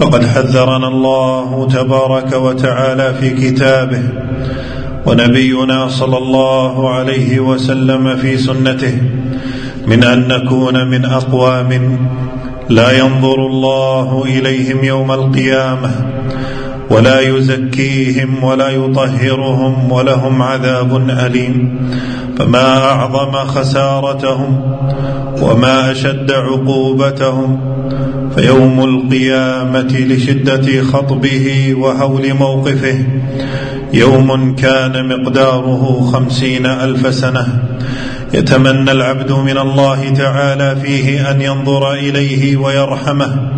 لقد حذرنا الله تبارك وتعالى في كتابه ونبينا صلى الله عليه وسلم في سنته من أن نكون من أقوام لا ينظر الله إليهم يوم القيامة ولا يزكيهم ولا يطهرهم ولهم عذاب أليم. فما أعظم خسارتهم وما أشد عقوبتهم فيوم القيامة لشدة خطبه وهول موقفه. يوم كان مقداره خمسين ألف سنة. يتمنى العبد من الله تعالى فيه أن ينظر إليه ويرحمه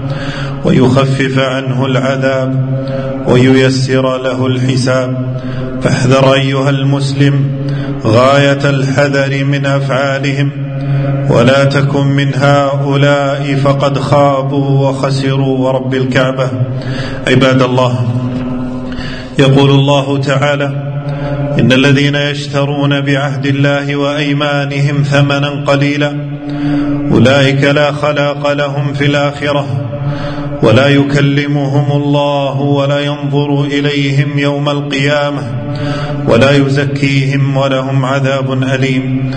ويخفف عنه العذاب. وييسر له الحساب. فاحذر أيها المسلم غاية الحذر من أفعالهم ولا تكن من هؤلاء فقد خابوا وخسروا ورب الكعبة. عباد الله يقول الله تعالى إن الذين يشترون بعهد الله وأيمانهم ثمنا قليلا أولئك لا خلاق لهم في الآخرة. ولا يكلمهم الله ولا ينظر إليهم يوم القيامة ولا يزكيهم ولهم عذاب أليم.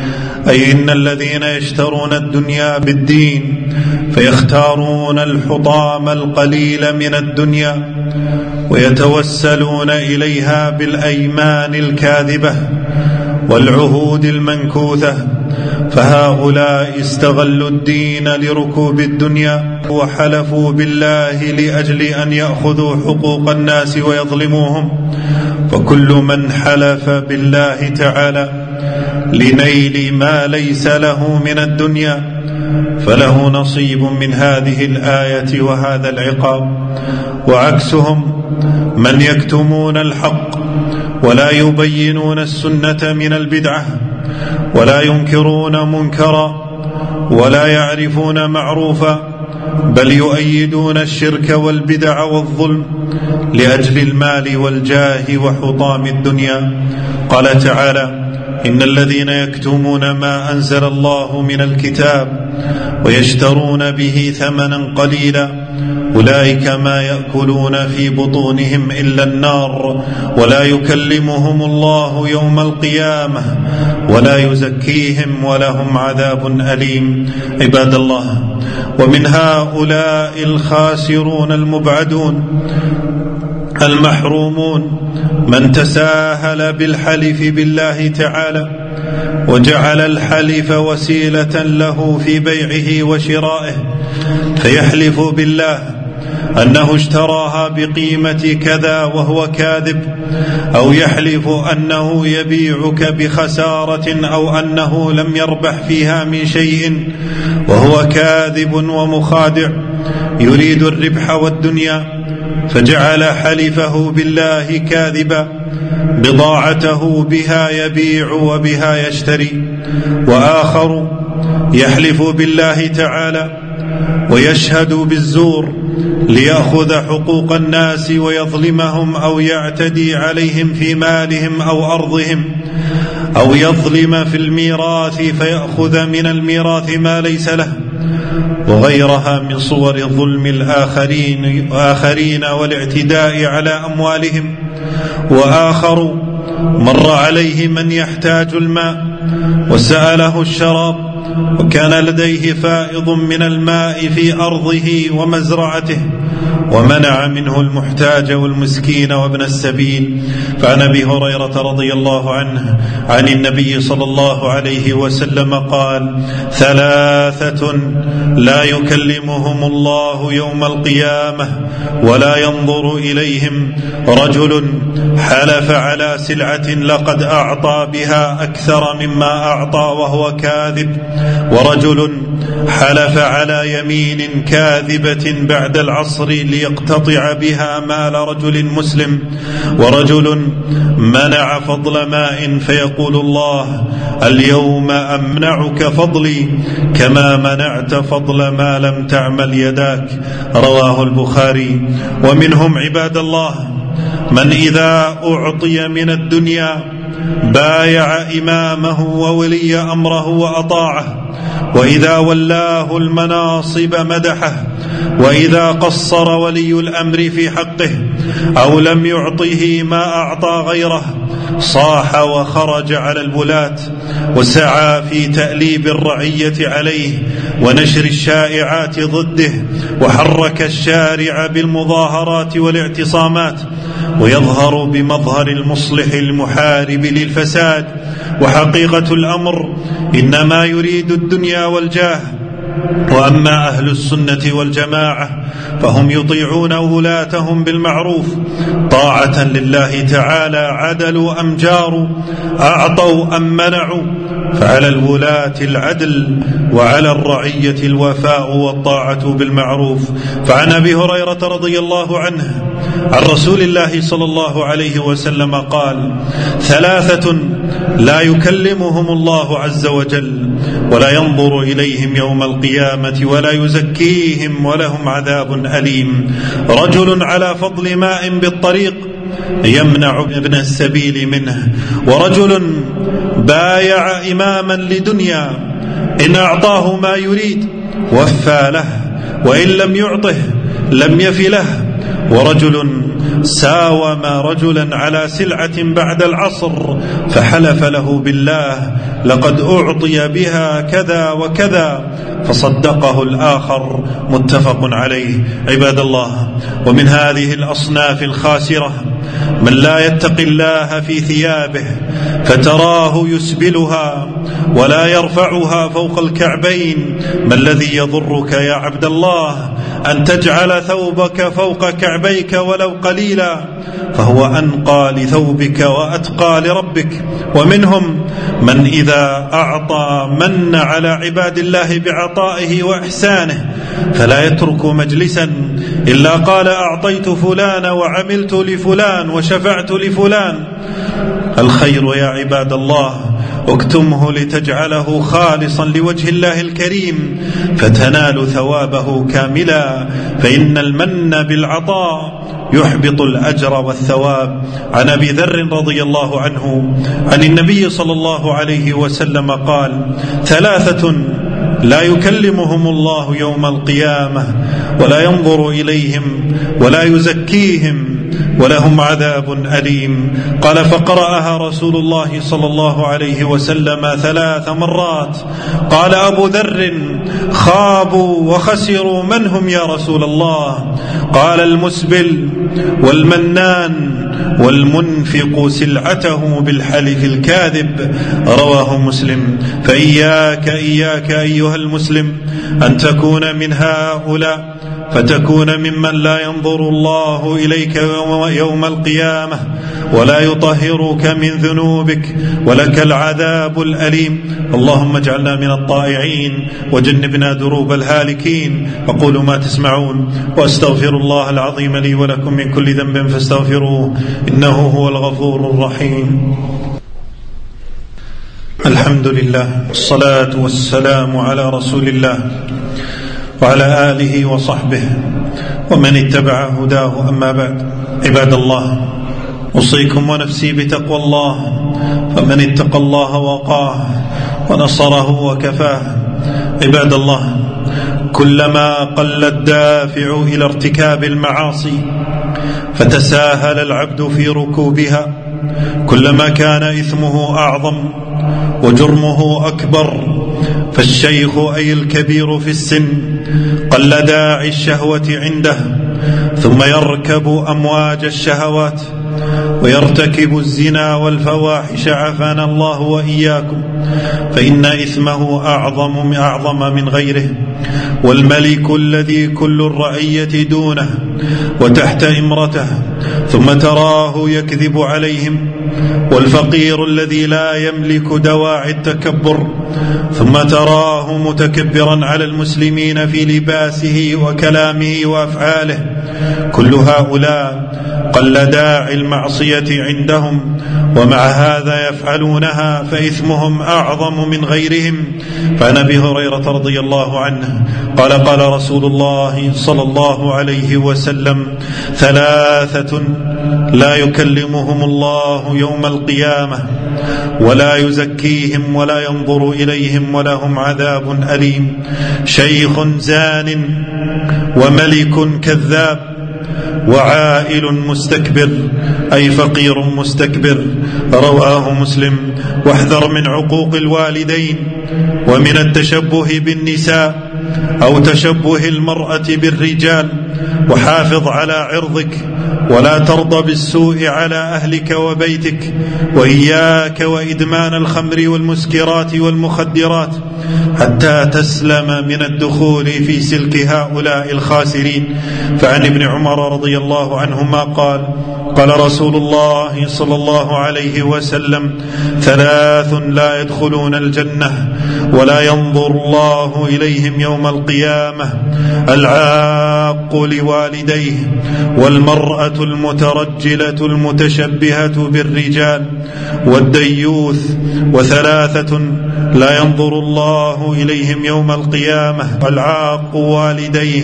أي إن الذين يشترون الدنيا بالدين فيختارون الحطام القليل من الدنيا ويتوسلون إليها بالأيمان الكاذبة والعهود المنكوثة فهؤلاء استغلوا الدين لركوب الدنيا وحلفوا بالله لأجل أن يأخذوا حقوق الناس ويظلموهم. فكل من حلف بالله تعالى لنيل ما ليس له من الدنيا فله نصيب من هذه الآية وهذا العقاب. وعكسهم من يكتمون الحق ولا يبينون السنة من البدعة ولا ينكرون منكرا ولا يعرفون معروفا بل يؤيدون الشرك والبدع والظلم لأجل المال والجاه وحطام الدنيا. قال تعالى إن الذين يكتمون ما أنزل الله من الكتاب ويشترون به ثمنا قليلا أولئك ما يأكلون في بطونهم إلا النار ولا يكلمهم الله يوم القيامة ولا يزكيهم ولهم عذاب أليم. عباد الله ومن هؤلاء الخاسرون المبعدون المحرومون من تساهل بالحلف بالله تعالى وجعل الحلف وسيلة له في بيعه وشرائه فيحلف بالله أنه اشتراها بقيمة كذا وهو كاذب أو يحلف أنه يبيعك بخسارة أو أنه لم يربح فيها من شيء وهو كاذب ومخادع يريد الربح والدنيا فجعل حلفه بالله كاذبا بضاعته بها يبيع وبها يشتري وآخر يحلف بالله تعالى ويشهد بالزور ليأخذ حقوق الناس ويظلمهم أو يعتدي عليهم في مالهم أو أرضهم أو يظلم في الميراث فيأخذ من الميراث ما ليس له. وغيرها من صور ظلم الآخرين آخرين والاعتداء على أموالهم وآخر مر عليه من يحتاج الماء وسأله الشراب وكان لديه فائض من الماء في أرضه ومزرعته ومنع منه المحتاج والمسكين وابن السبيل. فعن أبي هريرة رضي الله عنه عن النبي صلى الله عليه وسلم قال ثلاثة لا يكلمهم الله يوم القيامة ولا ينظر إليهم رجل حلف على سلعة لقد أعطى بها أكثر مما أعطى وهو كاذب ورجل حلف على يمين كاذبة بعد العصر ليقتطع بها مال رجل مسلم ورجل منع فضل ماء فيقول الله اليوم أمنعك فضلي كما منعت فضل ما لم تعمل يداك رواه البخاري ومنهم عباد الله من إذا أعطي من الدنيا بايع إمامه وولي أمره وأطاعه وإذا ولاه المناصب مدحه وإذا قصر ولي الأمر في حقه أو لم يعطه ما أعطى غيره صاح وخرج على الولاة وسعى في تأليب الرعية عليه ونشر الشائعات ضده وحرك الشارع بالمظاهرات والاعتصامات ويظهر بمظهر المصلح المحارب للفساد وحقيقة الأمر إنما يريد الدنيا والجاه وأما أهل السنة والجماعة فهم يطيعون ولاتهم بالمعروف. طاعة لله تعالى عدلوا أم جاروا أعطوا أم منعوا. فعلى الولاة العدل وعلى الرعية الوفاء والطاعة بالمعروف. فعن أبي هريرة رضي الله عنه عن رسول الله صلى الله عليه وسلم قال ثلاثة لا يكلمهم الله عز وجل. ولا ينظر إليهم يوم القيامة ولا يزكيهم ولهم عذاب أليم. رجل على فضل ماء بالطريق يمنع ابن السبيل منه. ورجل بايع إماما لدنيا إن أعطاه ما يريد وفى له وإن لم يعطه لم يف له. ورجل ساوم رجلا على سلعة بعد العصر فحلف له بالله لقد أعطي بها كذا وكذا فصدقه الآخر متفق عليه. عباد الله ومن هذه الأصناف الخاسرة من لا يتقي الله في ثيابه فتراه يسبلها. ولا يرفعها فوق الكعبين ما الذي يضرك يا عبد الله أن تجعل ثوبك فوق كعبيك ولو قليلا فهو أنقى لثوبك وأتقى لربك ومنهم من إذا أعطى من على عباد الله بعطائه وإحسانه فلا يترك مجلسا إلا قال أعطيت فلان وعملت لفلان وشفعت لفلان الخير يا عباد الله اكتمه لتجعله خالصا لوجه الله الكريم فتنال ثوابه كاملا فإن المن بالعطاء يحبط الأجر والثواب. عن أبي ذر رضي الله عنه عن النبي صلى الله عليه وسلم قال ثلاثة لا يكلمهم الله يوم القيامة ولا ينظر إليهم ولا يزكيهم ولهم عذاب أليم. قال فقرأها رسول الله صلى الله عليه وسلم ثلاث مرات. قال أبو ذر خابوا وخسروا من هم يا رسول الله؟ قال المسبل والمنان والمنفق سلعته بالحلف الكاذب. رواه مسلم. فإياك إياك أيها المسلم أن تكون من هؤلاء. فتكون ممن لا ينظر الله إليك يوم القيامة ولا يطهرك من ذنوبك ولك العذاب الأليم. اللهم اجعلنا من الطائعين وجنبنا دروب الهالكين. أقول ما تسمعون وأستغفر الله العظيم لي ولكم من كل ذنب فاستغفروه إنه هو الغفور الرحيم. الحمد لله والصلاة والسلام على رسول الله. وعلى آله وصحبه ومن اتبع هداه. أما بعد عباد الله أوصيكم ونفسي بتقوى الله فمن اتقى الله وقاه ونصره وكفاه. عباد الله كلما قل الدافع إلى ارتكاب المعاصي فتساهل العبد في ركوبها. كلما كان إثمه أعظم وجرمه أكبر فالشيخ أي الكبير في السن قل داعي الشهوة عنده ثم يركب أمواج الشهوات. ويرتكب الزنا والفواحش عافانا الله وإياكم فإن إثمه أعظم أعظم من غيره والملك الذي كل الرعية دونه وتحت إمرته ثم تراه يكذب عليهم والفقير الذي لا يملك دواعي التكبر ثم تراه متكبرا على المسلمين في لباسه وكلامه وأفعاله كل هؤلاء قل داعي المعصية عندهم ومع هذا يفعلونها فإثمهم أعظم من غيرهم. فعن أبي هريرة رضي الله عنه قال قال رسول الله صلى الله عليه وسلم ثلاثة لا يكلمهم الله يوم القيامة ولا يزكيهم ولا ينظر إليهم ولهم عذاب أليم. شيخ زان وملك كذاب وعائل مستكبر أي فقير مستكبر. رواه مسلم واحذر من عقوق الوالدين ومن التشبه بالنساء أو تشبه المرأة بالرجال. وحافظ على عرضك ولا ترضى بالسوء على أهلك وبيتك. وإياك وإدمان الخمر والمسكرات والمخدرات. حتى تسلم من الدخول في سلك هؤلاء الخاسرين. فعن ابن عمر رضي الله عنهما قال قال رسول الله صلى الله عليه وسلم ثلاث لا يدخلون الجنة ولا ينظر الله إليهم يوم القيامة. العاق لوالديه والمرأة المترجلة المتشبهة بالرجال والديوث وثلاثة لا ينظر الله إليهم يوم القيامة العاق والديه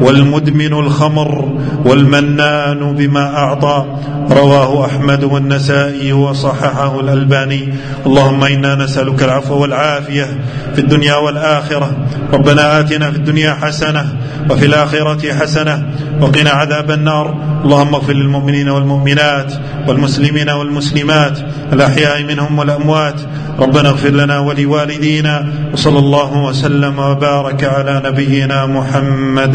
والمدمن الخمر والمنان بما أعطى. رواه أحمد والنسائي وصححه الألباني. اللهم إنا نسألك العفو والعافية في الدنيا والآخرة. ربنا آتنا في الدنيا حسنة وفي الآخرة حسنة وقنا عذاب النار. اللهم اغفر للمؤمنين والمؤمنات والمسلمين والمسلمات الأحياء منهم والأموات. ربنا اغفر لنا ولوالدينا وصلى الله وسلم وبارك على نبينا محمد